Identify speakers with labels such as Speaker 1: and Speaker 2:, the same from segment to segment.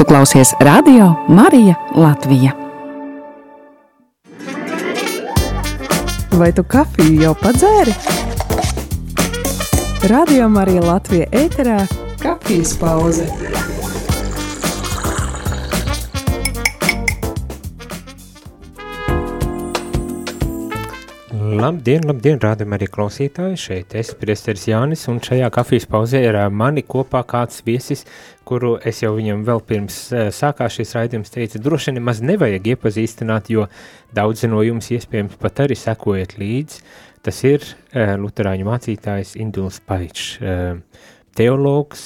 Speaker 1: Tu klausies Radio Marija Latvija.
Speaker 2: Vai tu kafiju jau padzēri? Radio Marija Latvija ēterā - kafijas pauze.
Speaker 3: Labdien, labdien, rādam arī klausītāji, šeit es, priesteris Jānis, un šajā kafijas pauzē ir mani kopā kāds viesis, kuru es jau viņam vēl pirms sākās šis raidījums teicu, droši nemaz nevajag iepazīstināt, jo daudzi no jums iespējams pat arī sekojat līdzi, tas ir luterāņu mācītājs Induls Paičs, teologs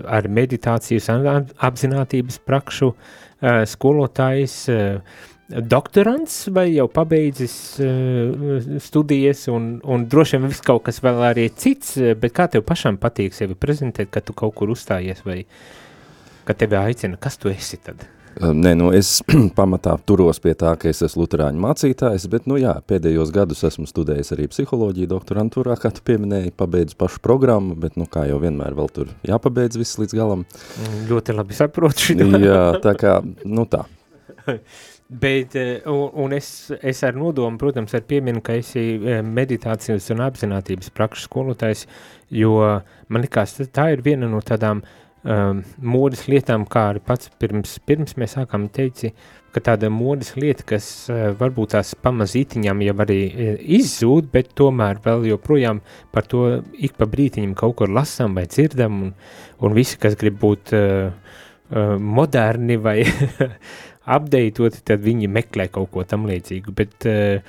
Speaker 3: ar meditācijas apzinātības prakšu, skolotājs, uh, doktorants vai jau pabeidzis uh, studijas un, un droši vien viss kaut kas vēl arī cits, bet kā tev pašam patīk sevi prezentēt, kad tu kaut kur uzstājies vai kad tevi aicina, kas tu esi tad?
Speaker 4: Nē, nu es pamatā turos pie tā, ka es esmu luterāņu mācītājs, bet, nu jā, pēdējos gadus esmu studējis arī psiholoģiju doktorantūrā, kā tu pieminēji, pabeidzu pašu programmu, bet, nu kā jau vienmēr vēl tur jāpabeidz viss līdz galam.
Speaker 3: Ļoti labi saprotu šito.
Speaker 4: jā, tā kā, nu tā.
Speaker 3: Bet, un, un es, es ar nodomu, protams, ar pieminu, ka esi meditācijas un apzinātības prakšu skolotājs, jo man likās, tā ir viena no tādām um, modes lietām, kā arī pats pirms, pirms mēs sākām teici, ka tāda modes lieta, kas uh, varbūt tās pamazītiņām jau arī izzūd, bet tomēr vēl joprojām par to ik pa brītiņam kaut kur lasām vai dzirdam, un, un visi, kas grib būt uh, uh, moderni vai apdeitoti, tad viņi meklē kaut ko tam līdzīgu. Bet uh,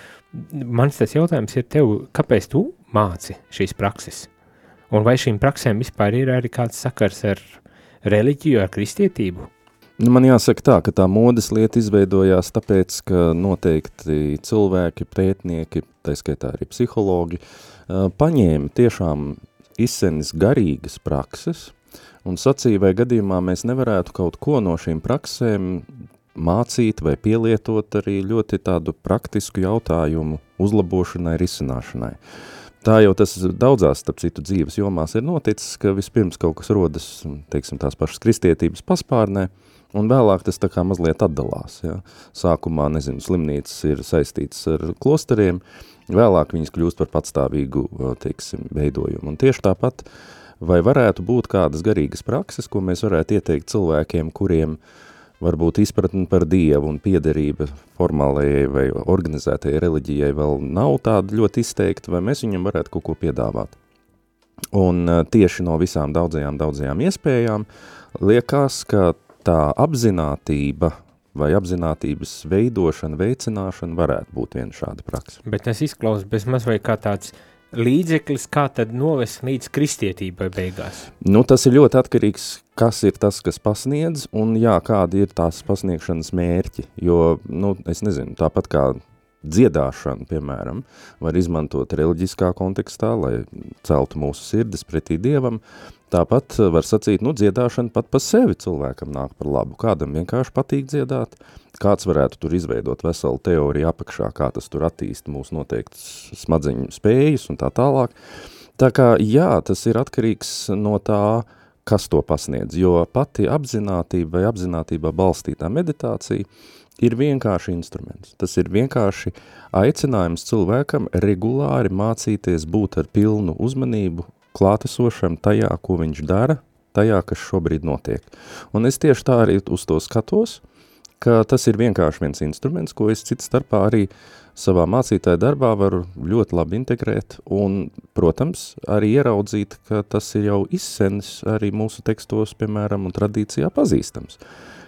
Speaker 3: mans tas jautājums ir tev, kāpēc tu māci šīs prakses? Un vai šīm praksēm vispār ir arī kāds sakars ar reliģiju, ar kristietību?
Speaker 4: Nu, man jāsaka tā, ka tā modes lieta izveidojās tāpēc, ka noteikti cilvēki, pētnieki, tā skaitā arī psihologi, uh, paņēma tiešām izsenis garīgas prakses un sacīja, vai gadījumā mēs nevarētu kaut ko no šīm praksēm mācīt vai pielietot arī ļoti tādu praktisku jautājumu uzlabošanai, risināšanai. Tā jau tas daudzās, starp citu, dzīves jomās ir noticis, ka vispirms kaut kas rodas, teiksim, tās pašas kristietības paspārnē, un vēlāk tas tā kā mazliet atdalās. Ja. Sākumā, nezinu, slimnīcas ir saistītas ar klosteriem, vēlāk viņas kļūst par patstāvīgu, teiksim, veidojumu. Un tieši tāpat, vai varētu būt kādas garīgas prakses, ko mēs varētu ieteikt cilvēkiem, kuriem uh, varbūt izpratni par Dievu un piederība formālajai vai organizētajai reliģijai vēl nav tāda ļoti izteikta, vai mēs viņam varētu kaut ko piedāvāt. Un tieši no visām daudzajām, daudzajām iespējām liekas, ka tā apzinātība vai apzinātības veidošana, veicināšana varētu būt viena šāda praksa.
Speaker 3: Bet tas izklausās bez maz vai kā tāds uh, līdzeklis, kā tad novest līdz kristietībai beigās?
Speaker 4: Nu, tas ir ļoti atkarīgs, kas ir tas, kas pasniedz, un jā, kādi ir tās pasniegšanas mērķi, jo, nu, es nezinu, tāpat kā dziedāšanu, piemēram, var izmantot reliģiskā kontekstā, lai celtu mūsu sirdis pretī Dievam, tāpat var sacīt, nu, dziedāšana pat pa sevi cilvēkam nāk par labu, kādam vienkārši patīk dziedāt, kāds varētu tur izveidot veselu teoriju apakšā, kā tas tur attīst mūsu noteiktas smadzeņu spējas un tā tālāk. Tā kā, jā, tas ir atkarīgs no tā, kas to pasniedz, jo pati apzinātība vai apzinātībā balstītā meditācija ir vienkārši instruments. Tas ir vienkārši aicinājums cilvēkam regulāri mācīties būt ar pilnu uzmanību, klātesošam tajā, ko viņš dara, tajā, kas šobrīd notiek. Un es tieši tā arī uz to skatos, ka tas ir vienkārši viens instruments, ko es citu starpā arī savā mācītāja darbā varu ļoti labi integrēt un, protams, arī ieraudzīt, ka tas ir jau izsenis arī mūsu tekstos, piemēram, un tradīcijā pazīstams.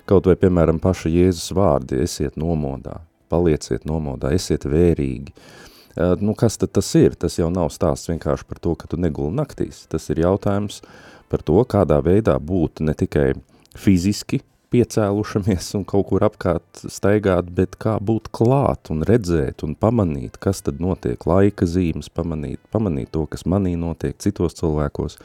Speaker 4: Kaut vai, piemēram, paša Jēzus vārdi, esiet nomodā, palieciet nomodā, esiet vērīgi. Nu, kas tad tas ir? Tas jau nav stāsts vienkārši par to, ka tu neguli naktīs. Tas ir jautājums par to, kādā veidā būt ne tikai fiziski piecēlušamies un kaut kur apkārt staigāt, bet kā būt klāt un redzēt un pamanīt, kas tad notiek, laika zīmes, pamanīt, pamanīt to, kas manī notiek citos cilvēkos.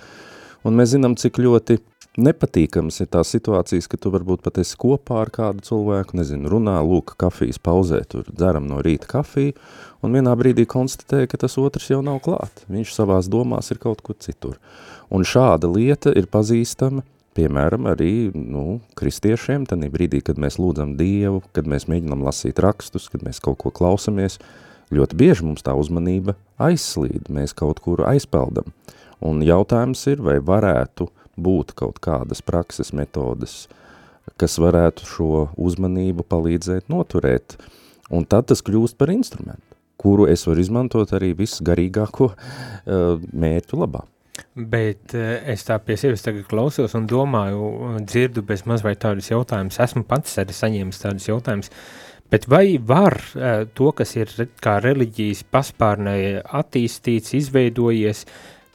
Speaker 4: Un mēs zinām, cik ļoti nepatīkams ir tās situācijas, ka tu varbūt pat esi kopā ar kādu cilvēku, nezinu, runā, lūk, kafijas pauzē, tur dzeram no rīta kafiju, un vienā brīdī konstatē, ka tas otrs jau nav klāt. Viņš savās domās ir kaut kur citur. Un šāda lieta ir pazīstama piemēram, arī nu, kristiešiem, tad brīdī, kad mēs lūdzam Dievu, kad mēs mēģinām lasīt rakstus, kad mēs kaut ko klausamies, ļoti bieži mums tā uzmanība aizslīd, mēs kaut kur aizpeldam. Un jautājums ir, vai varētu būt kaut kādas prakses metodas, kas varētu šo uzmanību palīdzēt noturēt, un tad tas kļūst par instrumentu, kuru es varu izmantot arī visgarīgāko uh, mērķu labā.
Speaker 3: Bet uh, es tā pie sevis tagad klausos un domāju, dzirdu bez maz vai tādus jautājumus, esmu pats arī saņēmis tādus jautājumus, Bet vai var uh, to, kas ir kā reliģijas paspārnē attīstīts, izveidojies,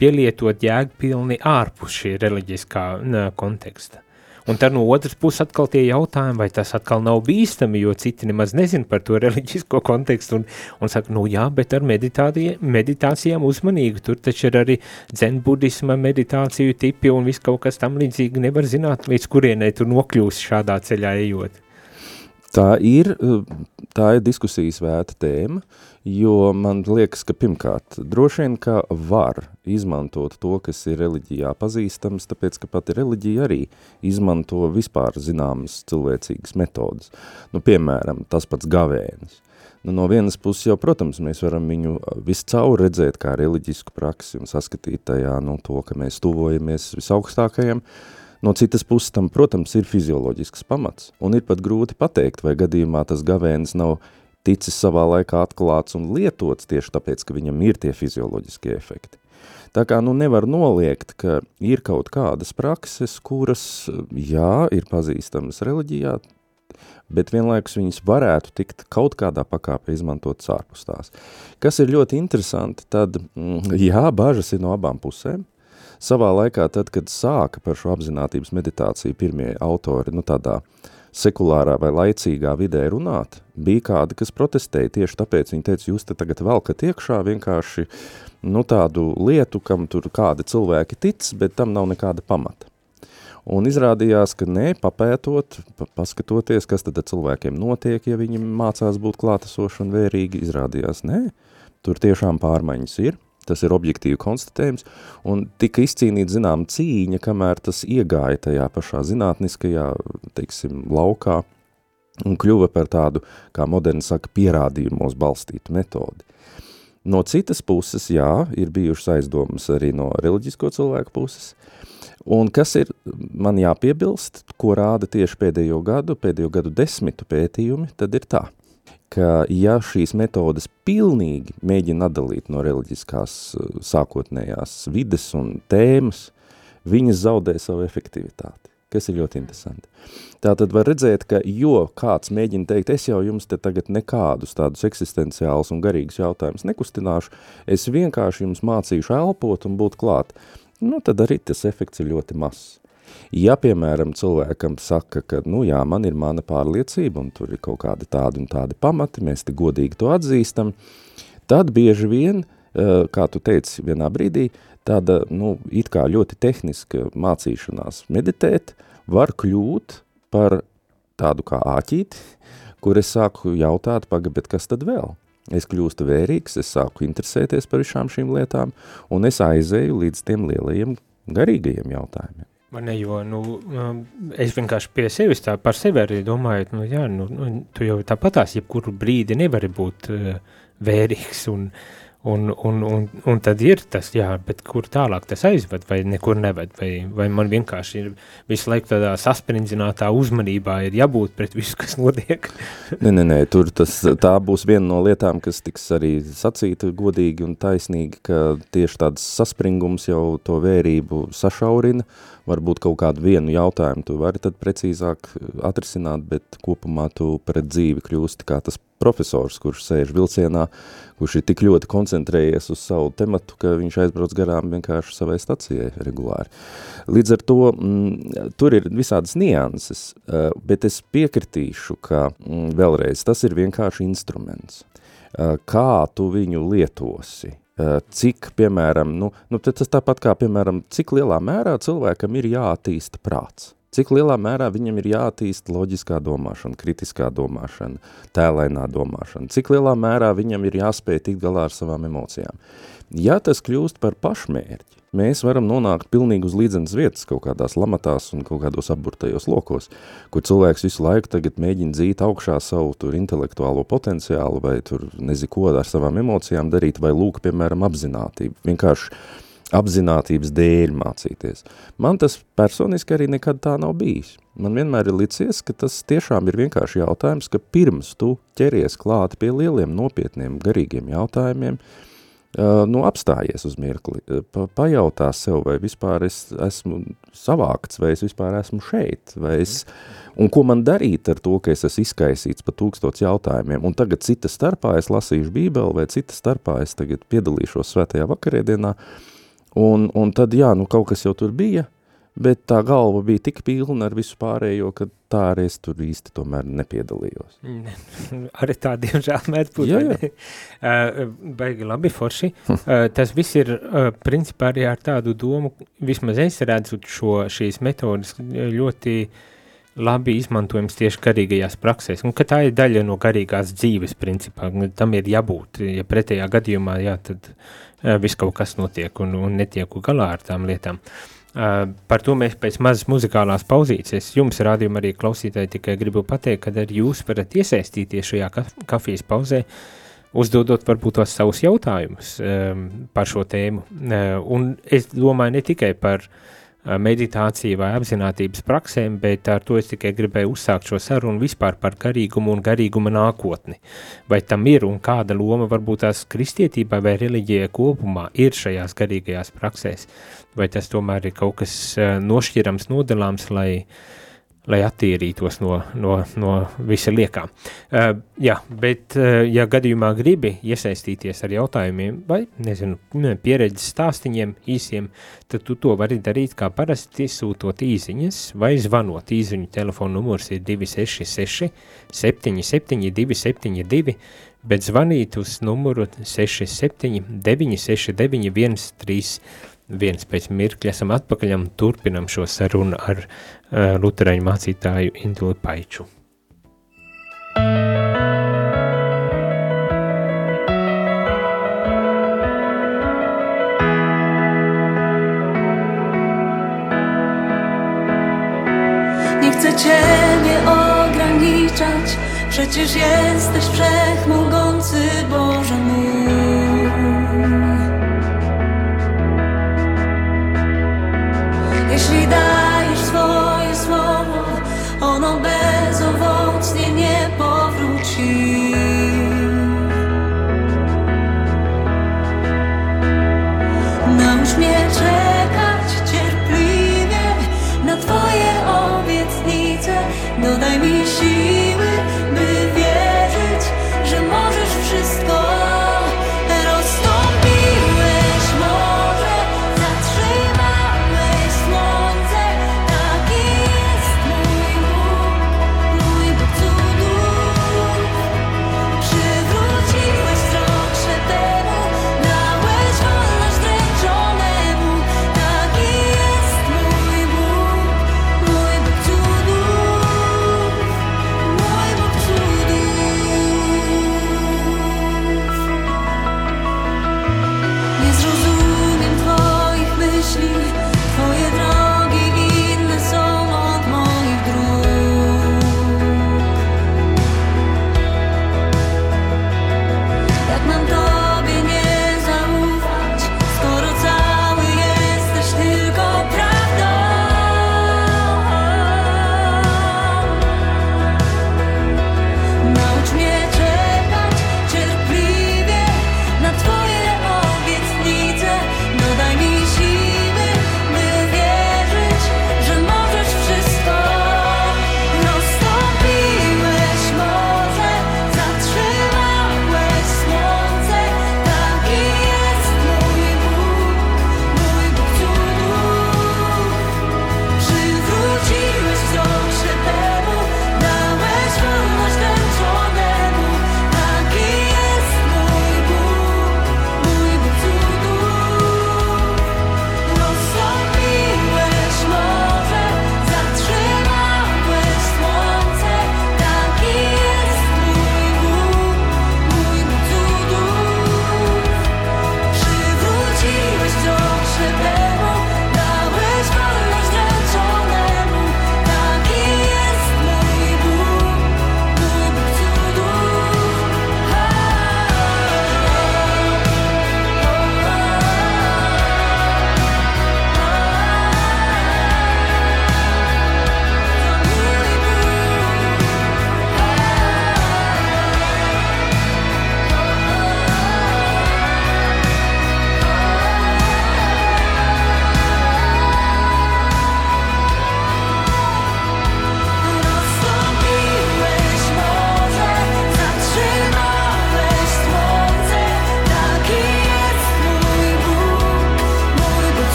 Speaker 3: pielietot jēgpilni ārpus šī reliģiskā uh, konteksta? Un tad no otras puses atkal tie jautājumi, vai tas atkal nav bīstami, jo citi nemaz nezina par to reliģisko kontekstu un, un saka, nu jā, bet ar meditācijām uzmanīgi, tur taču ir arī dzenbudisma meditāciju tipi un viss kaut kas tam līdzīgi nevar zināt, līdz kurienai tu nokļūsi šādā ceļā ejot.
Speaker 4: Tā ir, tā ir diskusijas vērta tēma, jo man liekas, ka pirmkārt, droši vien, ka var izmantot to, kas ir reliģijā pazīstams, tāpēc, ka pati reliģija arī izmanto vispār zināmas cilvēcīgas metodas. Nu, piemēram, tas pats gavēnis. Nu, no vienas puses jau, protams, mēs varam viņu viscaur redzēt kā reliģisku praksi un saskatīt tajā nu, to, ka mēs tuvojamies visaugstākajam, uh, No citas puses tam, protams, ir fizioloģisks pamats, un ir pat grūti pateikt, vai gadījumā tas gavēnis nav ticis savā laikā atklāts un lietots tieši tāpēc, ka viņam ir tie fizioloģiskie efekti. Tā kā nu nevar noliegt, ka ir kaut kādas prakses, kuras, jā, ir pazīstamas reliģijā, bet vienlaikus viņas varētu tikt kaut kādā pakāpē izmantot ārpus tās. Kas ir ļoti interesanti, tad, mm, jā, bažas ir no abām pusēm, savā laikā, tad, kad sāka par šo apzinātības meditāciju pirmie autori, nu tādā sekulārā vai laicīgā vidē runāt, bija kādi, kas protestēja tieši tāpēc, viņi teica, jūs te tagad velkat iekšā vienkārši, nu tādu lietu, kam tur kādi cilvēki tic, bet tam nav nekāda pamata. Un izrādījās, ka nē, papētot, pa, paskatoties, kas tad cilvēkiem notiek, ja viņi mācās būt klātesoši un vērīgi, izrādījās, nē, tur tiešām pārmaiņas ir, tas ir objektīvi konstatējums, un tika izcīnīt zinām cīņa, kamēr tas iegāja tajā pašā zinātniskajā, teiksim, laukā, un kļuva par tādu, kā moderni saka, pierādījumos balstītu metodi. No citas puses, jā, ir bijušas aizdomas arī no reliģisko cilvēku puses, un kas ir man jāpiebilst, ko rāda tieši pēdējo gadu, pēdējo gadu desmitu pētījumi, tad ir tā – ka ja šīs metodas pilnīgi mēģina atdalīt no reliģiskās eh, sākotnējās vides un tēmas, viņas zaudē savu efektivitāti, kas ir ļoti interesanti. Tā tad var redzēt, ka jo kāds mēģina teikt, es jau jums te tagad nekādus tādus eksistenciālus un garīgus jautājumus nekustināšu, es vienkārši jums mācīšu elpot un būt klāt, nu tad arī tas efekts ir ļoti mazs. Ja, piemēram, cilvēkam saka, ka, nu jā, man ir mana pārliecība un tur ir kaut kādi tādi un tādi pamati, mēs te godīgi to atzīstam, tad bieži vien, eh, kā tu teici vienā brīdī, tāda, nu, it kā ļoti tehniska mācīšanās meditēt var kļūt par tādu kā āķīti, kur es sāku jautāt, paga, bet kas tad vēl? Es kļūstu vērīgs, es sāku interesēties par visām šīm lietām, un es aizēju līdz tiem lielajiem garīgajiem jautājumiem.
Speaker 3: Man ne, jo, nu, um, es vienkārši pie sevis tā par sevi arī domāju, nu, jā, nu, nu tu jau tāpatās, jebkuru brīdi nevari būt uh, vērīgs un, un, un, un, un tad ir tas, jā, bet kur tālāk tas aizved? Vai nekur neved, vai, vai man vienkārši ir visu laiku tādā sasprindzinātā uzmanībā ir jābūt pret visu, kas notiek.
Speaker 4: nē, nē, nē, tur tas, tā būs viena no lietām, kas tiks arī sacīta godīgi un taisnīgi, ka tieši tāds saspringums jau to vērību sašaurina, varbūt kaut kādu vienu jautājumu tu vari tad precīzāk atrisināt, bet kopumā tu pret dzīvi kļūsti kā tas profesors, kurš sēž vilcienā, kurš ir tik ļoti koncentrējies uz savu tematu, ka viņš aizbrauc garām vienkārši savai stacijai regulāri. Līdz ar to m, mm, tur ir visādas nianses, eh, bet es piekritīšu, ka m, mm, vēlreiz tas ir vienkārši instruments. Eh, kā tu viņu lietosi? Eh, cik, piemēram, nu, nu, tas tāpat kā, piemēram, cik lielā mērā cilvēkam ir jāattīsta prāts. Cik lielā mērā viņam ir jātīst loģiskā domāšana, kritiskā domāšana, tēlainā domāšana, cik lielā mērā viņam ir jāspēj tikt galā ar savām emocijām. Ja tas kļūst par pašmērķi, mēs varam nonākt pilnīgi uz līdzenas vietas kaut kādās lamatās un kaut kādos apburtajos lokos, kur cilvēks visu laiku tagad mēģina dzīt augšā savu tur intelektuālo potenciālu vai tur nezinu ko ar savām emocijām darīt vai lūk, piemēram, apzinātību. Vienkārši apzinātības dēļ mācīties. Man tas personiski arī nekad tā nav bijis. Man vienmēr ir licies, ka tas tiešām ir vienkārši jautājums, ka pirms tu ķeries klāt pie lieliem nopietniem garīgiem jautājumiem, uh, nu, apstājies uz mirkli, pa, pajautā sev, vai vispār es esmu savākts, vai es vispār esmu šeit, vai es, un ko man darīt ar to, ka es esmu izkaisīts pa tūkstots jautājumiem, un tagad cita starpā es lasīšu bībeli, vai cita starpā es tagad piedalīšos svētajā vakarēdienā, un, un tad, jā, nu, kaut kas jau tur bija, bet tā galva bija tik pilna ar visu pārējo, ka tā arī es tur īsti tomēr nepiedalījos.
Speaker 3: arī tā, diemžēl, mēdz būt. Jā, jā. Uh, baigi labi, forši. uh, tas viss ir, uh, principā, arī ar tādu domu, vismaz es redzu šo, šīs metodas ļoti labi izmantojams tieši garīgajās praksēs, un ka tā ir daļa no garīgās dzīves, principā, tam ir jābūt, ja pretējā gadījumā, jā, tad uh, viss kaut kas notiek un, un netieku galā ar tām lietām. Uh, par to mēs pēc mazas muzikālās pauzītes. Jums, rādījumā, arī klausītāji, tikai gribu pateikt, ka arī jūs varat iesaistīties šajā ka kafijas pauzē, uzdodot varbūt tos savus jautājumus um, par šo tēmu. Uh, un es domāju ne tikai par uh, meditāciju vai apzinātības praksēm, bet ar to es tikai gribēju uzsākt šo sarunu vispār par garīgumu un garīguma nākotni. Vai tam ir un kāda loma varbūt tās kristietībai vai reliģijai kopumā ir šajās garīgajās praksēs, vai tas tomēr ir kaut kas nošķirams, nodalāms, lai uh, lai attīrītos no, no, no visa liekā. Uh, jā, bet, uh, ja gadījumā gribi iesaistīties ar jautājumiem vai, nezinu, pieredzes stāstiņiem īsiem, tad tu to vari darīt kā parasti sūtot īziņas vai zvanot. Īziņu telefonu numurs ir 266 77 272, bet zvanīt uz numuru 67 969 131 viens pēc mirkļa esam atpakaļ un turpinam šo sarunu ar uh, luterāņu mācītāju Indulu Paiču.
Speaker 5: Nie chcę Ciebie ograniczać, przecież jesteś wszechmogący Boże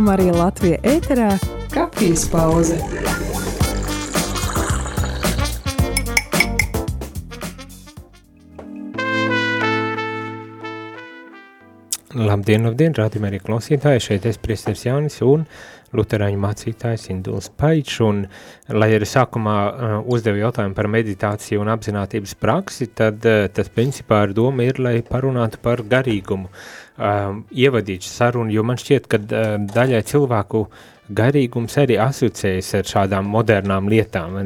Speaker 2: Radio Marija Latvija ēterā - kafijas pauze.
Speaker 3: Labdien, labdien, rādījumā arī klausītāji, šeit es priesteris Jānis un luterāņu mācītājs Induls Paičs, un, lai arī sākumā uh, uzdevu jautājumu par meditāciju un apzinātības praksi, tad uh, tas principā ir doma ir, lai parunātu par garīgumu, uh, ievadītu sarunu, jo man šķiet, ka uh, daļai cilvēku garīgums arī asociējas ar šādām modernām lietām?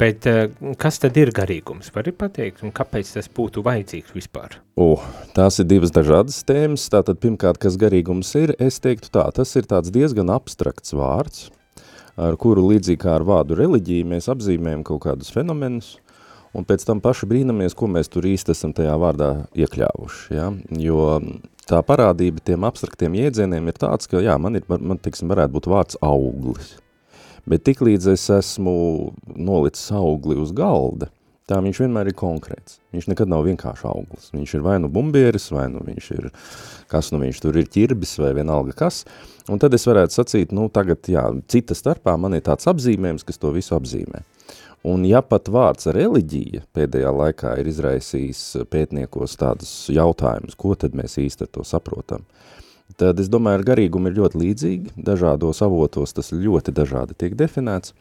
Speaker 3: Bet uh, kas tad ir garīgums? Vari pateikt, un kāpēc tas būtu vajadzīgs vispār?
Speaker 4: O, tās ir divas dažādas tēmas. Tātad, pirmkārt, kas garīgums ir, es teiktu tā, tas ir tāds diezgan abstrakts vārds, ar kuru līdzīgi kā ar vārdu reliģiju mēs apzīmējam kaut kādus fenomenus, un pēc tam paši brīnamies, ko mēs tur īsti esam tajā vārdā iekļāvuši. Ja? Jo tā parādība tiem abstraktiem jēdzieniem ir tāds, ka, jā, man, ir, man teiksim, varētu būt vārds auglis. Bet tik līdz es esmu nolicis augli uz galda, tā viņš vienmēr ir konkrēts. Viņš nekad nav vienkārši auglis. Viņš ir vai nu bumbieris, vai nu viņš ir, kas nu viņš tur ir ķirbis vai vienalga kas. Un tad es varētu sacīt, nu tagad, jā, cita starpā man ir tāds apzīmējums, kas to visu apzīmē. Un ja pat vārds reliģija pēdējā laikā ir izraisījis pētniekos tādus jautājumus, ko tad mēs īsti to saprotam, tad es domāju, ar garīgumu ir ļoti līdzīgi, dažādos avotos tas ļoti dažādi tiek definēts,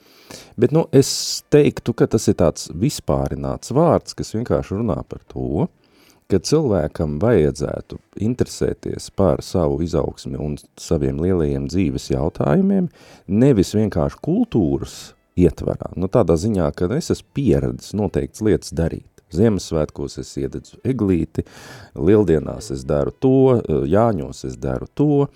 Speaker 4: bet nu, es teiktu, ka tas ir tāds vispārināts vārds, kas vienkārši runā par to, ka cilvēkam vajadzētu interesēties par savu izaugsmi un saviem lielajiem dzīves jautājumiem, nevis vienkārši kultūras ietverā, nu tādā ziņā, ka es esmu pieredzis noteikts lietas darīt. Ziemassvētkos es iededzu eglīti, lieldienās es daru to, jāņos es daru to,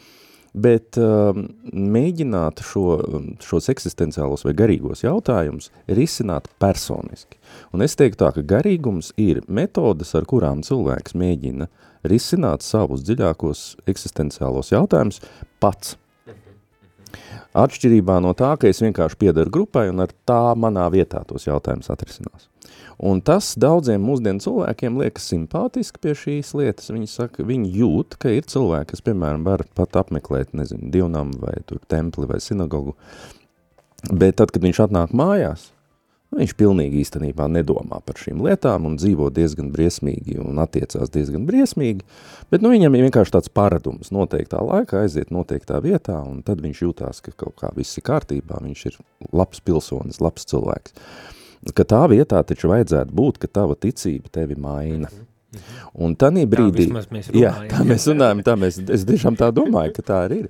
Speaker 4: bet um, mēģināt šo, šos eksistenciālos vai garīgos jautājumus risināt personiski. Un es teiktu tā, ka garīgums ir metodas, ar kurām cilvēks mēģina risināt savus dziļākos eksistenciālos jautājumus pats. Atšķirībā no tā, ka es vienkārši piedaru grupai un ar tā manā vietā tos jautājumus atrisinās. Un tas daudziem mūsdienu cilvēkiem liekas simpātiski pie šīs lietas. Viņi saka, viņi jūt, ka ir cilvēki, kas, piemēram, var pat apmeklēt, nezinu, divnam vai tur templi vai sinagogu. Bet tad, kad viņš atnāk mājās, viņš pilnīgi īstenībā nedomā par šīm lietām un dzīvo diezgan briesmīgi un attiecās diezgan briesmīgi, bet nu, viņam ir vienkārši tāds paradums. Noteiktā laikā aiziet noteiktā vietā un tad viņš jūtās, ka kaut kā viss ir kārtībā, viņš ir labs pilsonis, labs cilvēks. Ka tā vietā taču vajadzētu būt, ka tava ticība tevi maina. Un tanī brīdī,
Speaker 3: tā runājam,
Speaker 4: jā, tā mēs runājam, tā mēs, es tiešām tā domāju, ka tā arī ir.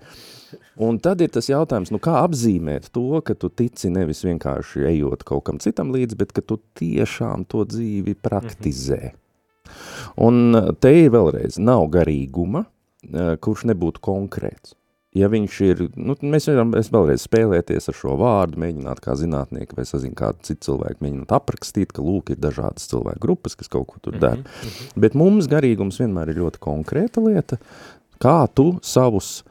Speaker 4: Un tad ir tas jautājums, nu kā apzīmēt to, ka tu tici nevis vienkārši ejot kaut kam citam līdz, bet ka tu tiešām to dzīvi praktizē. Un te ir vēlreiz, nav garīguma, eh, kurš nebūtu konkrēts ja viņš ir, nu, mēs varam vēlreiz spēlēties ar šo vārdu, mēģināt kā zinātnieki vai sazin kādu citu cilvēku, mēģināt aprakstīt, ka lūk ir dažādas cilvēku grupas, kas kaut ko tur dara. Mm -hmm. Bet mums garīgums vienmēr ir ļoti konkrēta lieta, kā tu savus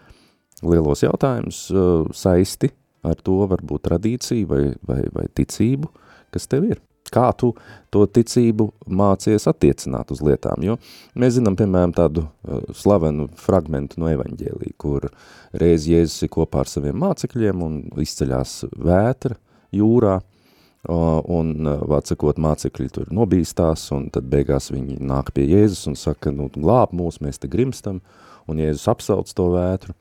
Speaker 4: lielos jautājumus uh, saisti ar to varbūt tradīciju vai, vai, vai ticību, kas tev ir. Kā tu to ticību mācies attiecināt uz lietām, jo mēs zinām, piemēram, tādu uh, slavenu fragmentu no evaņģēlī, kur reiz Jēzus ir kopā ar saviem mācekļiem un izceļās vētra jūrā, uh, un, uh, vācakot, mācekļi tur nobīstās, un tad beigās viņi nāk pie Jēzus un saka, nu, glāb mūs, mēs te grimstam, un Jēzus apsauc to vētru,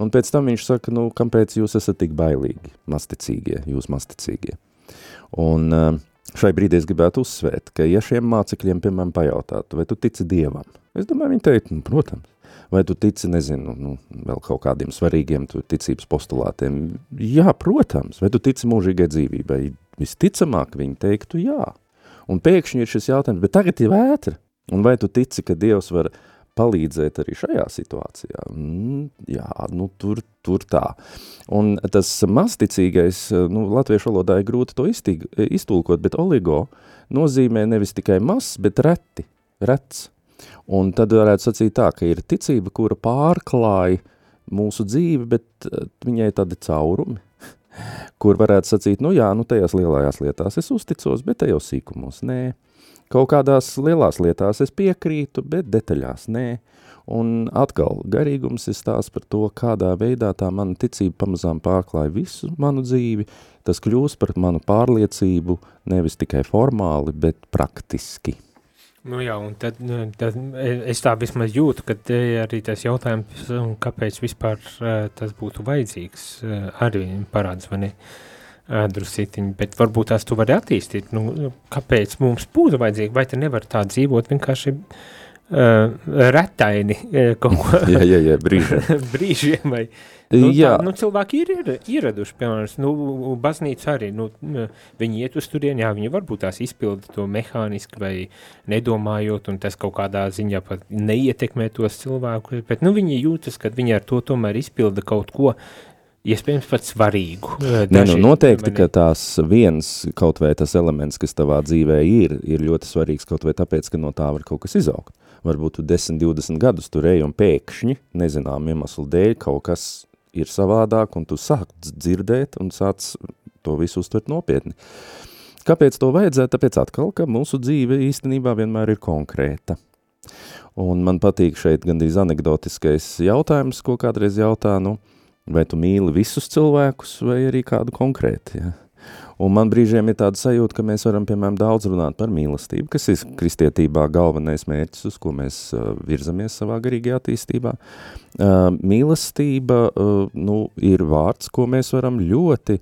Speaker 4: un pēc tam viņš saka, nu, kāpēc jūs esat tik bailīgi, masticīgie, jūs masticīgie. Un uh, Šai brīdī es gribētu uzsvērt, ka ja šiem mācekļiem, piemēram, pajautātu, vai tu tici Dievam, es domāju, viņi teikt, nu, protams, vai tu tici, nezinu, nu, vēl kaut kādiem svarīgiem tu ticības postulātiem, jā, protams, vai tu tici mūžīgai dzīvībai, visticamāk viņi teiktu jā. Un pēkšņi ir šis jautājums, bet tagad ir vētra, un vai tu tici, ka Dievs var palīdzēt arī šajā situācijā. Mm, jā, nu tur, tur tā. Un tas mazticīgais, nu, latviešu valodā ir grūti to iztīg, iztulkot, bet oligo nozīmē nevis tikai mazs, bet reti, rets. Un tad varētu sacīt tā, ka ir ticība, kura pārklāja mūsu dzīvi, bet uh, viņai tādi caurumi, kur varētu sacīt, nu jā, nu tajās lielajās lietās es uzticos, bet tajos sīkumos nē. Kaut kādās lielās lietās es piekrītu, bet detaļās nē. Un atkal, garīgums ir stāsts par to, kādā veidā tā mana ticība pamazām pārklāja visu manu dzīvi, tas kļūst par manu pārliecību nevis tikai formāli, bet praktiski.
Speaker 3: Nu jā, un tad, nu, tad es tā vismaz jūtu, ka te arī tas jautājums, kāpēc vispār uh, tas būtu vajadzīgs, uh, arī parāds, vai ne, uh, drusītiņi, bet varbūt tās tu vari attīstīt, nu, kāpēc mums būtu vajadzīgi, vai te nevar tā dzīvot vienkārši uh, retaini uh, kaut ko.
Speaker 4: jā, jā, jā, brīžiem.
Speaker 3: brīžiem vai, Nu,
Speaker 4: Jā.
Speaker 3: tā, nu, cilvēki ir iera- ieraduši, piemēram, nu, baznīca arī, nu, viņi iet uz turieni, jā, viņi varbūt tās izpilda to mehāniski vai nedomājot, un tas kaut kādā ziņā pat neietekmē tos cilvēkus, bet, nu, viņi jūtas, ka viņi ar to tomēr izpilda kaut ko, iespējams pat svarīgu.
Speaker 4: Nē, nu, noteikti, ka tās viens kaut vai tas elements, kas tavā dzīvē ir, ir ļoti svarīgs kaut vai tāpēc, ka no tā var kaut kas izaugt. Varbūt tu 10, 20 gadus tur ej un pēkšņi, nezinām iemeslu dēļ, kaut kas ir savādāk un tu sāk dzirdēt un sāc to visu uztvert nopietni. Kāpēc to vajadzētu? Tāpēc atkal, ka mūsu dzīve īstenībā vienmēr ir konkrēta. Un man patīk šeit gandrīz anekdotiskais jautājums, ko kādreiz jautā, nu, vai tu mīli visus cilvēkus vai arī kādu konkrēti, ja? Un man brīžiem ir tāda sajūta, ka mēs varam, piemēram, daudz runāt par mīlestību, kas ir kristietībā galvenais mērķis, uz ko mēs uh, virzamies savā garīgajā attīstībā. Uh, mīlestība, uh, nu, ir vārds, ko mēs varam ļoti,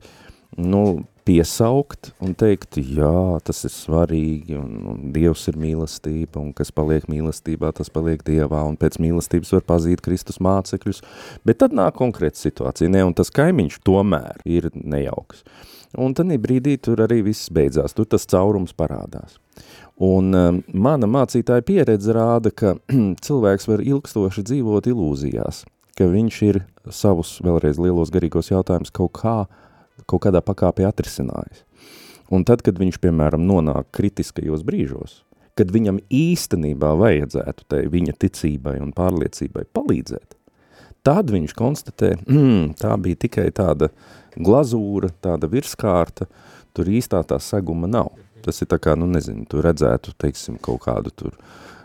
Speaker 4: nu, piesaukt un teikt, jā, tas ir svarīgi, un, un Dievs ir mīlestība, un kas paliek mīlestībā, tas paliek Dievā, un pēc mīlestības var pazīt Kristus mācekļus, bet tad nāk konkrēta situācija, ne, un tas kaimiņš tomēr ir nejauks. Un tad brīdī tur arī viss beidzās, tur tas caurums parādās. Un um, mana mācītāja pieredze rāda, ka cilvēks var ilgstoši dzīvot ilūzijās, ka viņš ir savus vēlreiz lielos garīgos jautājumus kaut kā, kaut kādā pakāpē atrisinājis. Un tad, kad viņš, piemēram, nonāk kritiskajos brīžos, kad viņam īstenībā vajadzētu tai viņa ticībai un pārliecībai palīdzēt, tad viņš konstatē, mm, tā bija tikai tāda glazūra, tāda virskārta, tur īstā tā seguma nav. Tas ir tā kā, nu nezinu, tu redzētu, teiksim, kaut kādu tur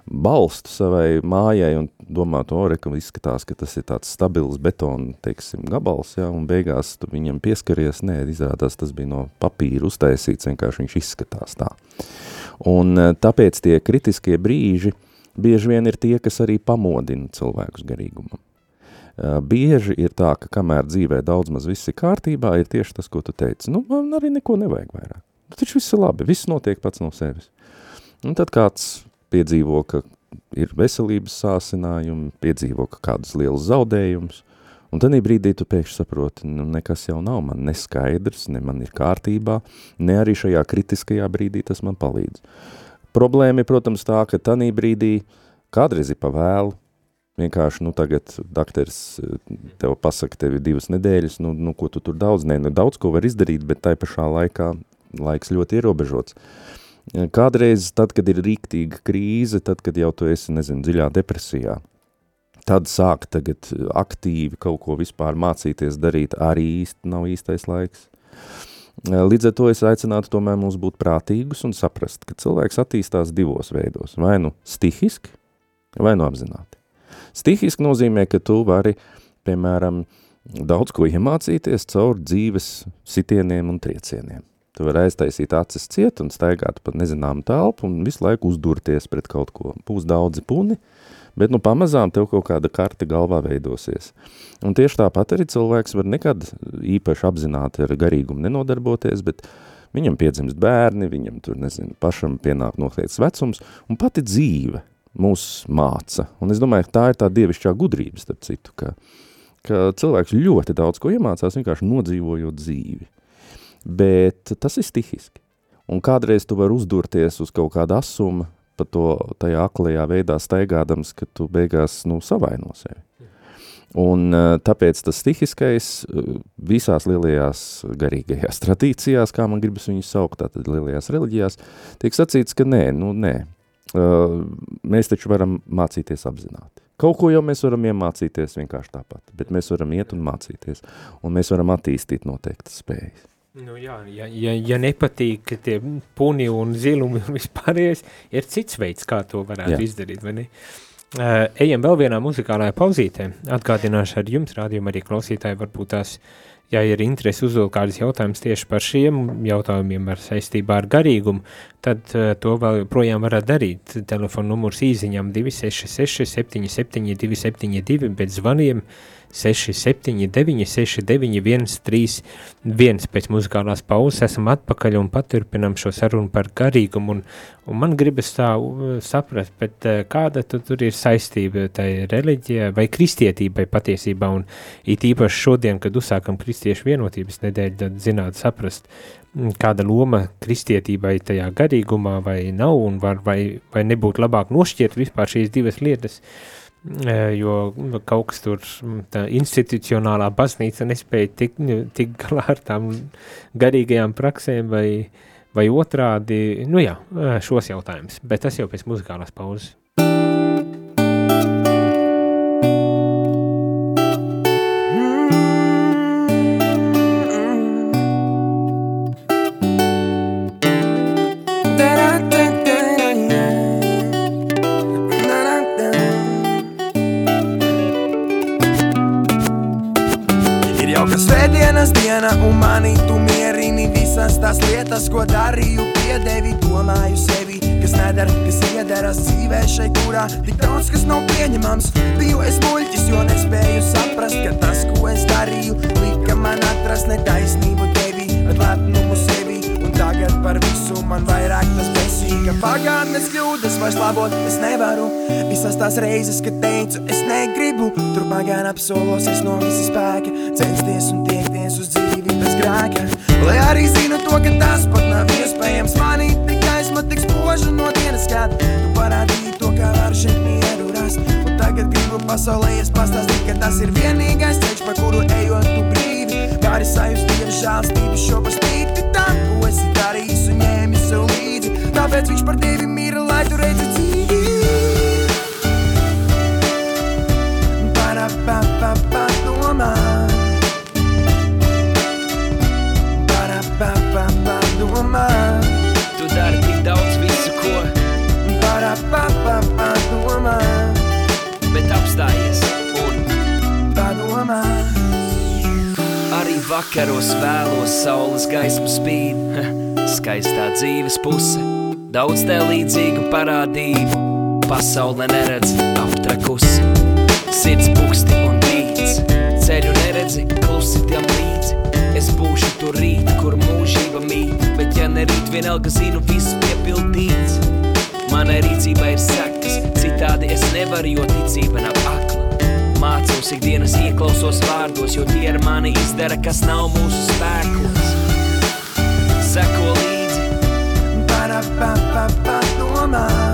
Speaker 4: balstu savai mājai un domātu, ore, ka izskatās, ka tas ir tāds stabils betona, teiksim, gabals, ja, un beigās tu viņam pieskaries, nē, izrādās tas bija no papīra uztaisīts, vienkārši viņš izskatās tā. Un eh, tāpēc tie kritiskie brīži bieži vien ir tie, kas arī pamodina cilvēkus garīgumam. Uh, bieži ir tā, ka kamēr dzīvē daudz maz viss ir kārtībā, ir tieši tas, ko tu teici. Nu, man arī neko nevajag vairāk. Taču viss ir labi, viss notiek pats no sevis. Un tad kāds piedzīvo, ka ir veselības sāsinājumi, piedzīvo, ka kādus lielus zaudējumus, un tad brīdī tu pēkšņi saproti, nu, nekas jau nav man neskaidrs, ne man ir kārtībā, ne arī šajā kritiskajā brīdī tas man palīdz. Problēma ir, protams, tā, ka tanī brīdī kādreiz ir pa vēlu, vienkārši, nu, tagad dakteris eh, tev pasaka, tev ir divas nedēļas, nu, nu ko tu tur daudz, nē, nu, daudz ko var izdarīt, bet tai pašā laikā laiks ļoti ierobežots. Eh, Kādreiz, tad, kad ir rīktīga krīze, tad, kad jau tu esi, nezinu, dziļā depresijā, tad sāk tagad aktīvi kaut ko vispār mācīties darīt, arī īsti nav īstais laiks. Līdz ar to es aicinātu tomēr mums būt prātīgus un saprast, ka cilvēks attīstās divos veidos, vai nu stihiski, vai nu apzināti. Stihiski nozīmē, ka tu vari, piemēram, daudz ko iemācīties caur dzīves sitieniem un triecieniem. Tu vari aiztaisīt acis ciet un staigāt pa nezināmu telpu un visu laiku uzdurties pret kaut ko. Būs daudzi puni, bet nu pamazām tev kaut kāda karta galvā veidosies. Un tieši tāpat arī cilvēks var nekad īpaši apzināti ar garīgumu nenodarboties, bet viņam piedzimst bērni, viņam tur, nezinu, pašam pienāk noteikts vecums, un pati dzīve mūs māca. Un es domāju, ka tā ir tā dievišķā gudrība, starp citu, ka, ka cilvēks ļoti daudz ko iemācās, vienkārši nodzīvojot dzīvi. Bet tas ir stihiski. Un kādreiz tu vari uzdurties uz kaut kādu asumu, pa to tajā aklajā veidā staigādams, ka tu beigās, nu, savaino sevi. Un eh, tāpēc tas stihiskais eh, visās lielajās garīgajās tradīcijās, kā man gribas viņus saukt, tātad lielajās reliģijās, tiek sacīts, ka nē, nu nē, Uh, mēs taču varam mācīties apzināti. Kaut ko jau mēs varam iemācīties vienkārši tāpat, bet mēs varam iet un mācīties, un mēs varam attīstīt noteiktas spējas.
Speaker 3: Nu, jā, ja, ja, ja nepatīk tie puni un zilumi un vispārējais, ir cits veids, kā to varētu
Speaker 4: Jā.
Speaker 3: izdarīt, vai ne? Uh, ejam vēl vienā muzikālajā pauzītē. Atgādināšu ar jums, rādījumā arī klausītāji, varbūt tās, ja ir interesi uzdot kādus jautājumus tieši par šiem jautājumiem ar saistībā ar garīgumu, tad uh, to vēl projām varat darīt. Telefona numurs īziņām 266 77 272, bet zvaniem 679 69 131 pēc muzikālās pauzes esam atpakaļ un paturpinam šo sarunu par garīgumu un, un man gribas tā uh, saprast, bet uh, kāda tu, tur ir saistība tai reliģijai vai kristietībai patiesībā? Un it īpaši šodien, kad uzsākam kristiešu vienotības nedēļu, tad zināt saprast, kāda loma kristietībai tajā garīgumā vai nav un var, vai, vai nebūtu labāk nošķirt vispār šīs divas lietas, Eh, jo nu, kaut kas tur institucionālā baznīca nespēja tik, tik galā ar tām garīgajām praksēm vai, vai otrādi, nu jā, šos jautājumus, bet tas jau pēc muzikālās pauzes.
Speaker 6: Diena, un manī tu mierini visas tās lietas, ko darīju, piedevi, domāju sevi, kas nedara, kas iederas dzīvē šeit, kurā tik daudz kas nav pieņemams. Biju es muļķis, jo nespēju saprast, ka tas, ko es darīju, lika man atrast netaisnību tevi, ar lepnumu sevi, un tagad par visu man vairāk tas besīga. Pagātnes kļūdas vairs labot es nevaru, visas tās reizes, kad teicu, es negribu, turpmāk gan apsolos es no visa spēka, censties un tiekties uz dzīvi bez grēka. Lai arī zinu to, ka tas pat nav iespējams manīt, tik gaisma tik spoža no dienas, kad tu parādīji to, kā var šeit mieru rast. Un tagad gribu pasaulē es pastāstīt, ka tas ir vienīgais ceļš, pa kuru ejot tu brīvi. Vari sajust dievu žālstību šo par spīti tam, ko esi darījis un ņēmis sev līdzi. Tāpēc viņš par tevi mīra, lai tu redzi dzīvi. Para-pa-pa-pa
Speaker 7: vakaros vēlos saules gaismu spīd. Skaistā dzīves puse, daudz te līdzīgu parādību. Pasaule neredz aptrakusi, sirds puksti un rīts. Ceļu neredzi, klusi tiem līdzi. Es būšu tur rīt, kur mūžība mīt, bet ja ne rīt, vienalga zinu, viss piepildīts. Manai rīcībai ir sekas, citādi es nevaru, jo ticība nav akla. Mācos ikdienas ieklausos vārdos, jo tie ar mani izdara, kas nav mūsu spēkos. Seko līdzi,
Speaker 6: Para-pa-pa-pa domā.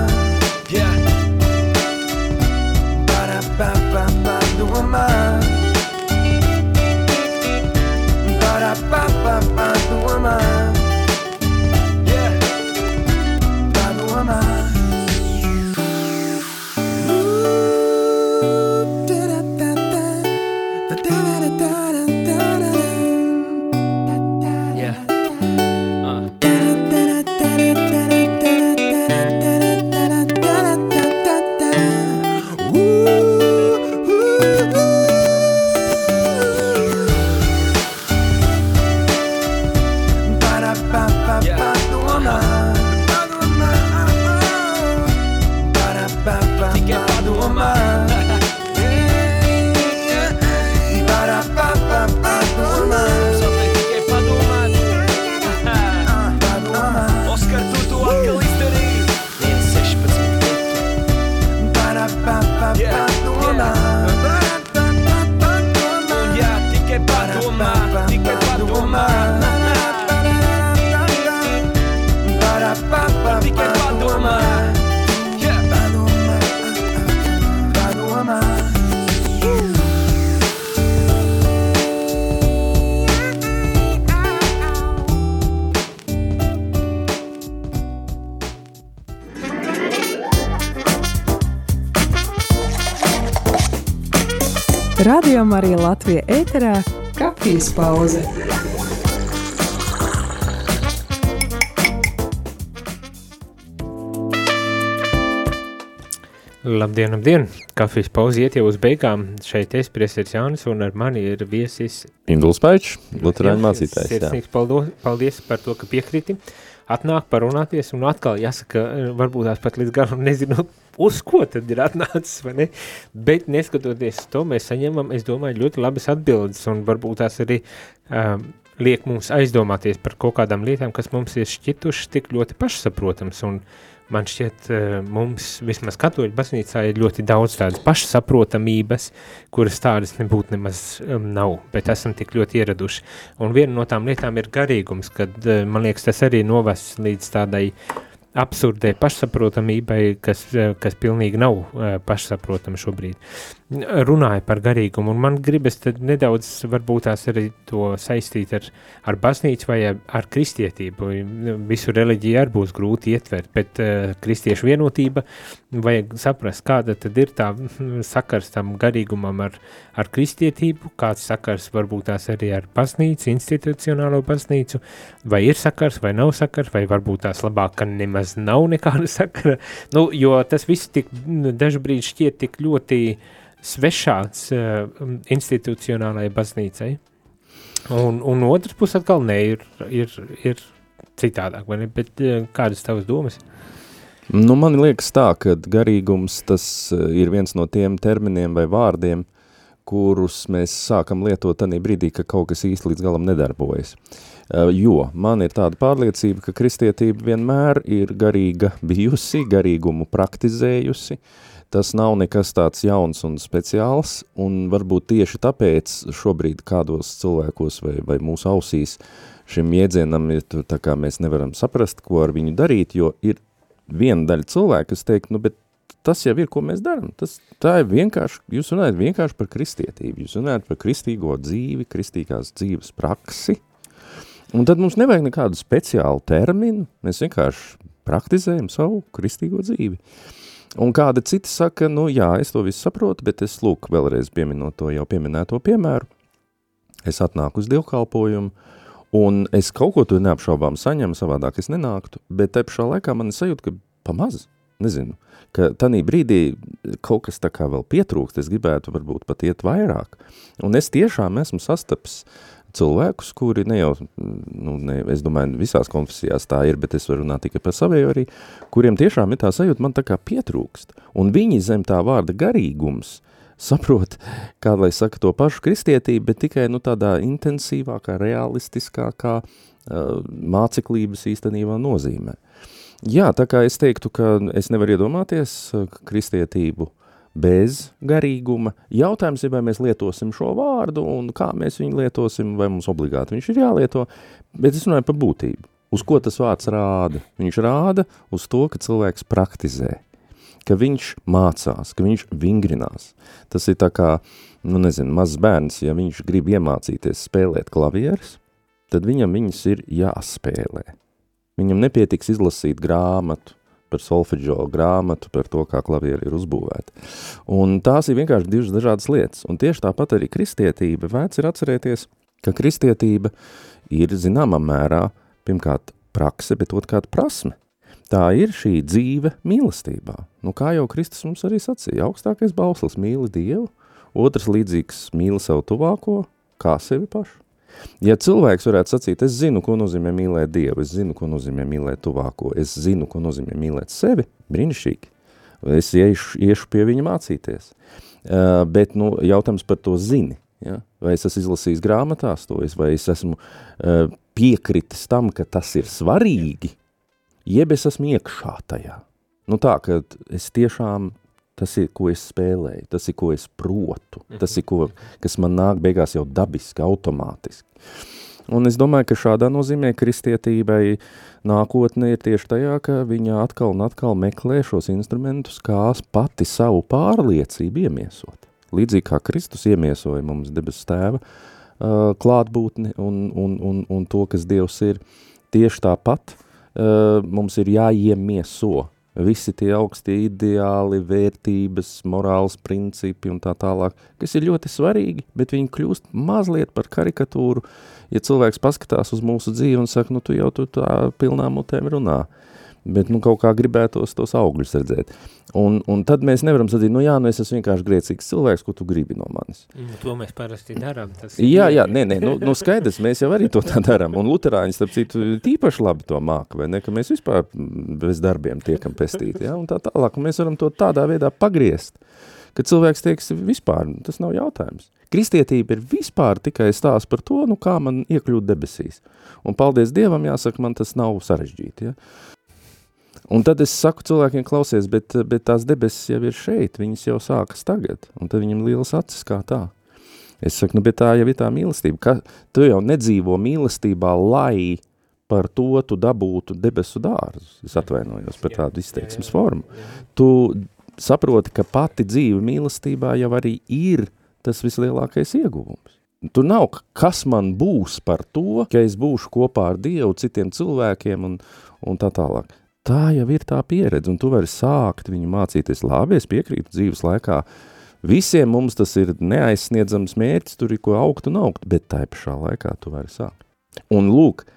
Speaker 2: Radio Marija Latvija ēterā kafijas pauze.
Speaker 3: Labdien, labdien! Kafijas pauze iet jau uz beigām. Šeit es, priesteris Jānis, un ar mani ir viesis...
Speaker 4: Induls Paičs, Luterāņu mācītājs.
Speaker 3: Sirsnīgs paldies par to, ka piekriti. Uh, Atnāk parunāties, un atkal jāsaka, varbūt tās pat līdz galam nezinu, uz ko tad ir atnācis, vai ne? Bet neskatoties to, mēs saņemam, es domāju, ļoti labas atbildes, un varbūt tās arī um, liek mums aizdomāties par kaut kādām lietām, kas mums ir šķitušas tik ļoti pašsaprotams, un man šķiet, uh, mums vismaz katoļu baznīcā ir ļoti daudz tādas pašsaprotamības, kuras tādas nebūtu nemaz um, nav, bet esam tik ļoti ieraduši. Un viena no tām lietām ir garīgums, kad, uh, man liekas, tas arī novests līdz tādai absurdai pašsaprotamībai, kas, uh, kas pilnīgi nav pašsaprotama šobrīd. Runāja par garīgumu, un man gribas nedaudz varbūt tās arī to saistīt ar, ar baznīcu vai ar, kristietību. Visu reliģiju arī būs grūti ietvert, bet uh, kristiešu vienotība vajag saprast, kāda tad ir tā mm, sakars tam garīgumam ar, ar kristietību, kāds sakars varbūt tās arī ar baznīcu, institucionālo baznīcu, vai ir sakars vai nav sakars, vai varbūt tās labāk, ka nemaz nav nekāda sakara, nu, jo tas viss tik dažbrīd šķiet tik ļoti svešāds uh, institucionālajai baznīcai. Un, un otrs puses atkal ne, ir, ir, ir citādāk? Bet uh, kādas tavas domas?
Speaker 4: Nu, man liekas tā, ka garīgums tas eh, ir viens no tiem terminiem vai vārdiem, kurus mēs sākam lietot tanī brīdī, ka kaut kas īsti līdz galam nedarbojas. Uh, jo man ir tāda pārliecība, ka kristietība vienmēr ir garīga bijusi, garīgumu praktizējusi, tas nav nekas tāds jauns un speciāls, un varbūt tieši tāpēc šobrīd kādos cilvēkos vai, vai mūsu ausīs šim jēdzienam ir tā kā mēs nevaram saprast, ko ar viņu darīt, jo ir viena daļa cilvēka, kas teikt, nu, bet tas jau ir, ko mēs darām. Tas, tā ir vienkārši, jūs runājat vienkārši par kristietību, jūs runājat par kristīgo dzīvi, kristīgās dzīves praksi, un tad mums nevajag nekādu speciālu terminu, mēs vienkārši praktizējam savu kristīgo dzīvi. Un kāda cita saka, nu jā, es to visu saprotu, bet es lūk vēlreiz pieminot to jau pieminēto piemēru, es atnāku uz dievkalpojumu, un es kaut ko tur neapšaubām saņemu, savādāk es nenāktu, bet te pašā laikā man sajūta, ka pamaz, nezinu, ka tanī brīdī kaut kas tā kā vēl pietrūkst, es gribētu varbūt pat iet vairāk, un es tiešām esmu sastaps cilvēkus, kuri ne jau, nu, ne, es domāju, visās konfesijās tā ir, bet es varu runāt tikai par savēju arī, kuriem tiešām ir tā sajūta, man tā kā pietrūkst. Un viņi zem tā vārda garīgums saprot, kā lai saka to pašu kristietību, bet tikai nu, tādā intensīvākā, realistiskākā uh, māceklības īstenībā nozīmē. Jā, tā kā es teiktu, ka es nevaru iedomāties uh, kristietību bez garīguma. Jautājums ir, vai mēs lietosim šo vārdu un kā mēs viņu lietosim, vai mums obligāti viņš ir jālieto, bet es runāju par būtību. Uz ko tas vārds rāda? Viņš rāda uz to, ka cilvēks praktizē, ka viņš mācās, ka viņš vingrinās. Tas ir tā kā, nu nezinu, mazs bērns, ja viņš grib iemācīties spēlēt klavieres, tad viņam viņas ir jāspēlē. Viņam nepietiks izlasīt grāmatu, par solfeģo grāmatu, par to, kā klavieri ir uzbūvēti. Un tās ir vienkārši divas dažādas lietas. Un tieši tāpat arī kristietība. Vērts ir atcerēties, ka kristietība ir zināmā mērā pirmkārt prakse, bet otrkārt prasme. Tā ir šī dzīve mīlestībā. Nu, kā jau Kristus mums arī sacīja, augstākais bauslis mīli Dievu, otrs līdzīgs mīli savu tuvāko, kā sevi pašu. Ja cilvēks varētu sacīt, es zinu, ko nozīmē mīlēt Dievu, es zinu, ko nozīmē mīlēt tuvāko, es zinu, ko nozīmē mīlēt sevi, brīnišķīgi. Es iešu, iešu pie viņa mācīties. Uh, bet nu, jautājums par to zini. Ja? Vai es esmu izlasījis grāmatās to, vai es esmu uh, piekritis tam, ka tas ir svarīgi, jeb es esmu iekšā tajā. Nu tā, ka es tiešām tas ir, ko es spēlēju, tas ir, ko es protu, tas ir, ko, kas man nāk beigās jau dabiski, automātiski. Un es domāju, ka šādā nozīmē kristietībai nākotne ir tieši tajā, ka viņa atkal un atkal meklē šos instrumentus, kā pati savu pārliecību iemiesot. Līdzīgi kā Kristus iemiesoja mums debes tēva uh, klātbūtni un, un, un, un to, kas Dievs ir, tieši tāpat uh, mums ir jāiemieso visi tie augstie ideāli, vērtības, morāls principi un tā tālāk, kas ir ļoti svarīgi, bet viņi kļūst mazliet par karikatūru, ja cilvēks paskatās uz mūsu dzīvi un saka, nu tu jau tu tā pilnām mutēm runā. Bet nu, kaut kā gribētos tos augļus redzēt. Un, un tad mēs nevaram sadzīt, nu jā, nu es esmu vienkārši grēcīgs cilvēks, ko tu gribi no manis.
Speaker 3: Nu, to mēs parasti darām. Tas
Speaker 4: Jā, jā, nē, nē, nu, nu skaidrs, mēs jau arī to tā darām, un luterāņi, starp citu, tīpaši labi to māka, vai ne, ka mēs vispār bez darbiem tiekam pestīti, jā, un tā tālāk, un mēs varam to tādā veidā pagriezt, ka cilvēks teiks, vispār, tas nav jautājums. Kristietība ir vispār tikai stāsts par to, nu kā man iekļūt debesīs. Un paldies Dievam, jāsaka, man tas nav sarežģīti, ja. Un tad es saku cilvēkiem, klausies, bet, bet tās debesis jau ir šeit, viņas jau sākas tagad, un tad viņam liels acis kā tā. Es saku, nu, bet tā jau ir tā mīlestība, ka tu jau nedzīvo mīlestībā, lai par to tu dabūtu debesu dārzus. Es atvainojos par tādu izteiksmes formu. Tu saproti, ka pati dzīve mīlestībā jau arī ir tas vislielākais ieguvums. Tur nav, kas man būs par to, ka es būšu kopā ar Dievu, citiem cilvēkiem un, un tā tālāk. Tā jau ir tā pieredze, un tu vari sākt viņu mācīties labi, es piekrītu dzīves laikā. Visiem mums tas ir neaizsniedzams mērķis, tur ir ko augt un augt, bet tā pašā laikā tu vari sākt. Un lūk,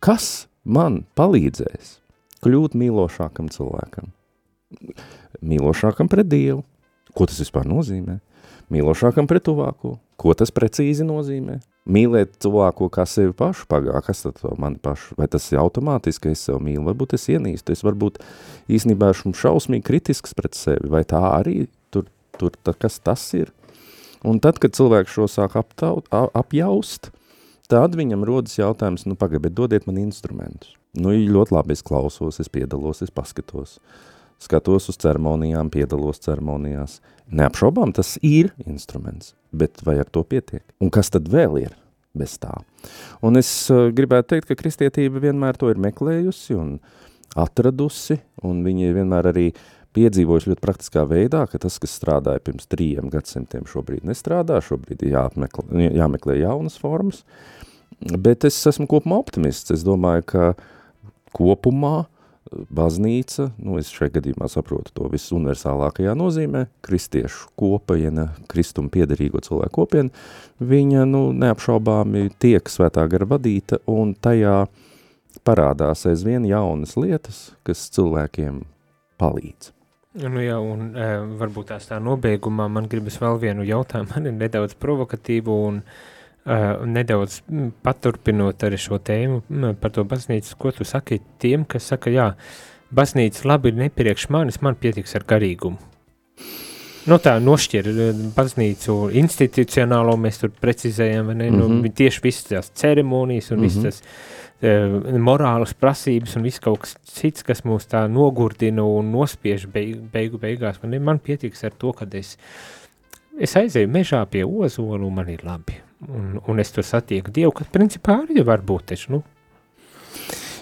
Speaker 4: kas man palīdzēs kļūt mīlošākam cilvēkam? Mīlošākam pret Dievu. Ko tas vispār nozīmē? Mīlošākam pret tuvāko. Ko tas precīzi nozīmē? Mīlēt cilvēku kā sevi pašu, pagā, kas tad to mani pašu? Vai tas ir automātiski, es sev mīlu? Varbūt es ienīstu, es varbūt īstenībā esmu šausmīgi kritisks pret sevi, vai tā arī tur, tur tā, kas tas ir? Un tad, kad cilvēks šo sāk aptaut, apjaust, tad viņam rodas jautājums, nu pagaid, bet dodiet man instrumentus. Nu, ļoti labi, es klausos, es piedalos, es paskatos. Skatos uz ceremonijām, piedalos ceremonijās. Neapšaubām, tas ir instruments, bet vai ar to pietiek? Un kas tad vēl ir bez tā? Un es uh, gribētu teikt, ka kristietība vienmēr to ir meklējusi un atradusi, un viņi vienmēr arī piedzīvojuši ļoti praktiskā veidā, ka tas, kas strādāja pirms trījiem gadsimtiem, šobrīd nestrādā, šobrīd ir jāapmeklē, jāmeklē jaunas formas, bet es esmu kopumā optimists. Es domāju, ka kopumā baznīca, nu es šajā gadījumā saprotu to visuniversālākajā nozīmē, kristiešu kopiena, kristuma piederīgo cilvēku kopiena, viņa nu, neapšaubāmi tiek svētā gara vadīta un tajā parādās aizvien jaunas lietas, kas cilvēkiem palīdz.
Speaker 3: Nu jā, un e, varbūt tās tā nobeigumā man gribas vēl vienu jautājumu, man ir nedaudz provokatīvu un e, nedaudz mm, paturpinot arī šo tēmu mm, par to baznīcu, ko tu saki tiem, kas saka, jā, baznīca labi ir nepriekš manis, man pietiks ar garīgumu. Nu tā nošķir e, baznīcu institucionālo, mēs tur precizējam, vai ne, mm -hmm. nu, tieši visas tās ceremonijas un mm -hmm. visas tas e, morālas prasības un viss kaut kas cits, kas mūs tā nogurdina un nospiež beig, beigu beigās. Man, man pietiks ar to, ka es, es aizēju mežā pie ozolu, man ir labi. Un, un es tur satieku Dievu, kas principā arī var būt taču, nu,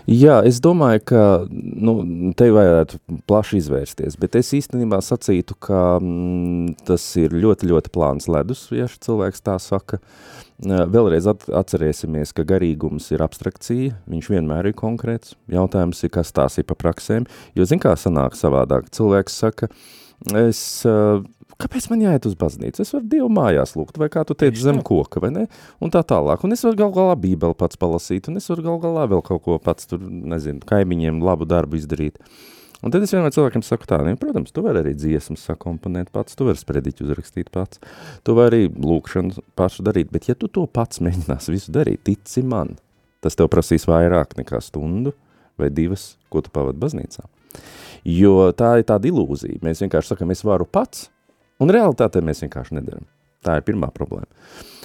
Speaker 4: Jā, es domāju, ka nu, te vajadzētu plaši izvērsties, bet es īstenībā sacītu, ka mm, tas ir ļoti, ļoti plāns ledus, ja cilvēks tā saka. Vēlreiz at atcerēsimies, ka garīgums ir abstrakcija, viņš vienmēr ir konkrēts. Jautājums ir, kas tās ir pa praksēm, jo zin kā sanāk savādāk. Cilvēks saka, es, eh, kāpēc man jāiet uz baznīcu? Es varu Dievu mājās lūgt, vai kā tu teici, zem koka, vai ne? Un tā tālāk. Un es varu gal galā bībeli pats palasīt, un es varu gal galā vēl kaut ko pats tur, nezinu, kaimiņiem labu darbu izdarīt. Un tad es vienmēr cilvēkiem saku tā, nu, protams, tu vari arī dziesmas sakomponēt pats, tu vari sprediķu uzrakstīt pats, tu vari arī lūkšanu pašu darīt, bet ja tu to pats mēģinās visu darīt, tici man, tas tev prasīs vairāk nekā stundu vai divas, ko tu pavadi baznīcā. Jo tā ir tāda ilūzija. Mēs vienkārši sakam, es varu pats, un realitātē mēs vienkārši nedaram. Tā ir pirmā problēma.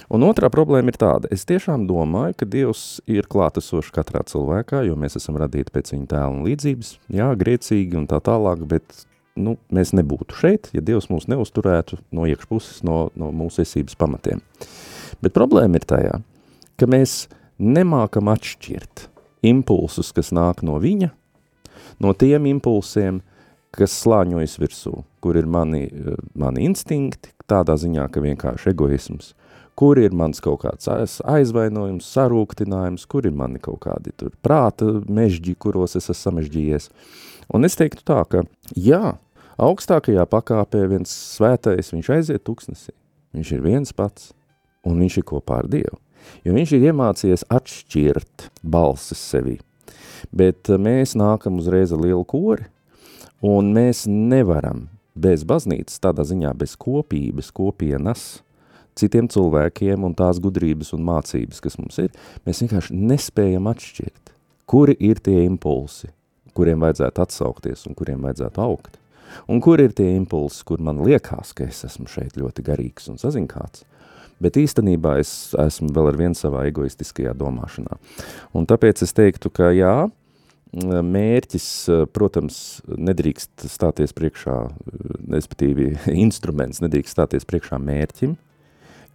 Speaker 4: Un otrā problēma ir tāda, es tiešām domāju, ka Dievs ir klātesošs katrā cilvēkā, jo mēs esam radīti pēc viņa tēla un līdzības, jā, griecīgi un tā tālāk, bet nu, mēs nebūtu šeit, ja Dievs mūs neuzturētu no iekšpuses, no, no mūsu esības pamatiem. Bet problēma ir tajā, ka mēs nemākam atšķirt impulsus, kas nāk no viņa, no tiem impulsiem, kas slāņojas virsū, kur ir mani, mani instinkti, tādā ziņā, ka vienkārši egoisms, kur ir mans kaut kāds aiz- aizvainojums, sarūktinājums, kur ir mani kaut kādi tur prāta mežģi, kuros es esmu samežģījies. Un es teiktu tā, ka jā, augstākajā pakāpē viens svētais, viņš aiziet tuksnesī, viņš ir viens pats, un viņš ir kopā ar Dievu. Jo viņš ir iemācījies atšķirt balsis sevī. Bet mēs nākam uzreiz ar lielu kori, un mēs nevaram bez baznīcas, tādā ziņā bez kopības, kopienas, citiem cilvēkiem un tās gudrības un mācības, kas mums ir, mēs vienkārši nespējam atšķirt, kuri ir tie impulsi, kuriem vajadzētu atsaukties un kuriem vajadzētu augt. Un kur ir tie impulsi, kur man liekas, ka es esmu šeit ļoti garīgs un sazinkāts, bet īstenībā es esmu vēl ar vien savā egoistiskajā domāšanā. Un tāpēc es teiktu, ka jā, mērķis, protams, nedrīkst stāties priekšā, respektīvi instruments nedrīkst stāties priekšā mērķim.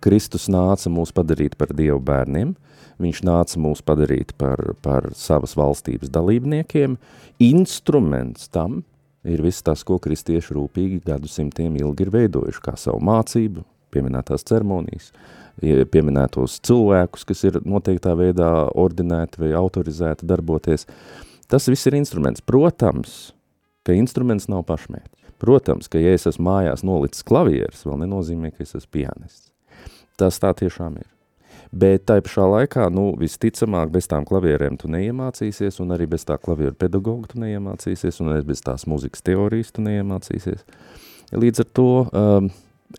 Speaker 4: Kristus nāca mūs padarīt par Dievu bērniem, viņš nāca mūs padarīt par, par savas valstības dalībniekiem. Instruments tam ir viss tas, ko kristieši rūpīgi gadsimtiem ilgi ir veidojuši, kā savu mācību, pieminētās ceremonijas, pieminētos cilvēkus, kas ir noteiktā veidā ordinēti vai autorizēti darboties. Tas viss ir instruments. Protams, ka instruments nav pašmērķis. Protams, ka ja es esmu mājās nolicis klavieres, vēl nenozīmē, ka es esmu pianists. Tas tā tiešām ir. Bet tai pašā laikā, nu, visticamāk, bez tām klavierēm tu neiemācīsies, un arī bez tā klavieru pedagoga tu neiemācīsies, un arī bez tās muzikas teorijas tu neiemācīsies. Līdz ar to um,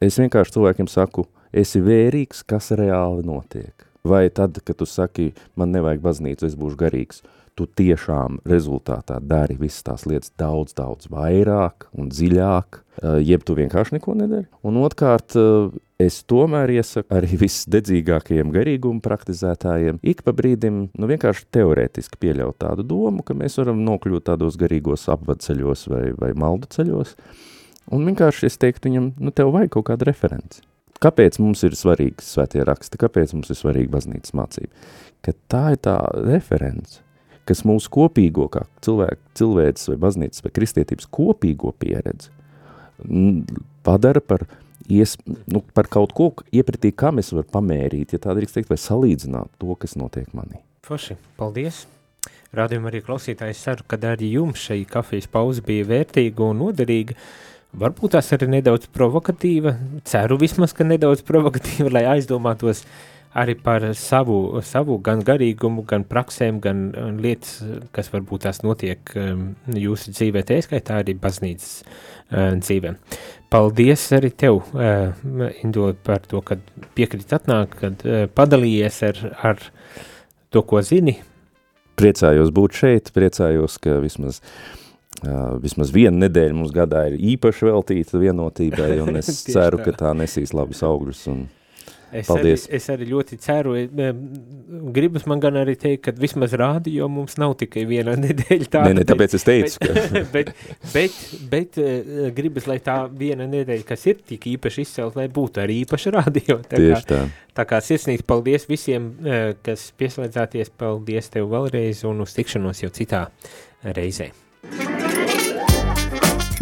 Speaker 4: es vienkārši cilvēkiem saku, esi vērīgs, kas reāli notiek. Vai tad, kad tu saki, man nevajag baznīcu, es būšu garīgs, tu tiešām rezultātā dari visas tās lietas daudz, daudz vairāk un dziļāk, uh, jeb tu vienkārši neko nedari. Un otrkārt, uh, es tomēr iesaku arī visdedzīgākajiem garīgumu praktizētājiem ik pa brīdim, nu vienkārši teorētiski pieļaut tādu domu, ka mēs varam nokļūt tādos garīgos apvadceļos vai, vai maldu ceļos, un vienkārši es teiktu viņam, nu tev vajag kaut kādu referenci. Kāpēc mums ir svarīgi svētie raksti, kāpēc mums ir svarīga baznīcas mācība? Ka tā ir tā reference, kas mūsu kopīgo, kā cilvēku, cilvēks vai baznīcas vai kristietības kopīgo pieredzi padara par ies, nu, par kaut ko, iepratī, kam es varu pamērīt, ja tā drīkst teikt, vai salīdzināt to, kas notiek manī.
Speaker 3: Forši, paldies! Rādījumā arī klausītājs ceru, ka arī jums šī kafijas pauze bija vērtīga un noderīga. Varbūt tās arī nedaudz provokatīva, ceru vismaz, ka nedaudz provokatīva, lai aizdomātos arī par savu, savu gan garīgumu, gan praksēm, gan lietas, kas varbūt tās notiek um, jūsu dzīvē, tā skaitā arī baznīcas uh, dzīvē. Paldies arī tev, uh, Indo, par to, ka piekrīt atnāk, kad uh, padalījies ar, ar to, ko zini.
Speaker 4: Priecājos būt šeit, priecājos, ka vismaz Uh, vismaz viena nedēļa mums gadā ir īpaši veltīta vienotībai, un es ceru, ka tā nesīs labus augļus. Un
Speaker 3: Es
Speaker 4: Paldies.
Speaker 3: arī, es arī ļoti ceru, e, gribas man gan arī teikt, ka vismaz rādio mums nav tikai viena nedēļa tāda.
Speaker 4: Nē, ne, tāpēc es teicu,
Speaker 3: bet,
Speaker 4: ka...
Speaker 3: bet, bet, bet e, gribas, lai tā viena nedēļa, kas ir tik īpaši izcelt, lai būtu arī īpaši rādio. Tā
Speaker 4: Tieši
Speaker 3: kā,
Speaker 4: tā.
Speaker 3: tā kā sirsnīgi paldies visiem, e, kas pieslēdzāties, paldies tev vēlreiz un uz tikšanos jau citā reizē.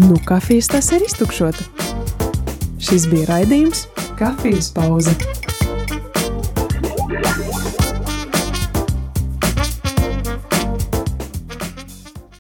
Speaker 2: Nu, kafijas tas ir iztukšota. Šis bija raidījums Kafijas pauze.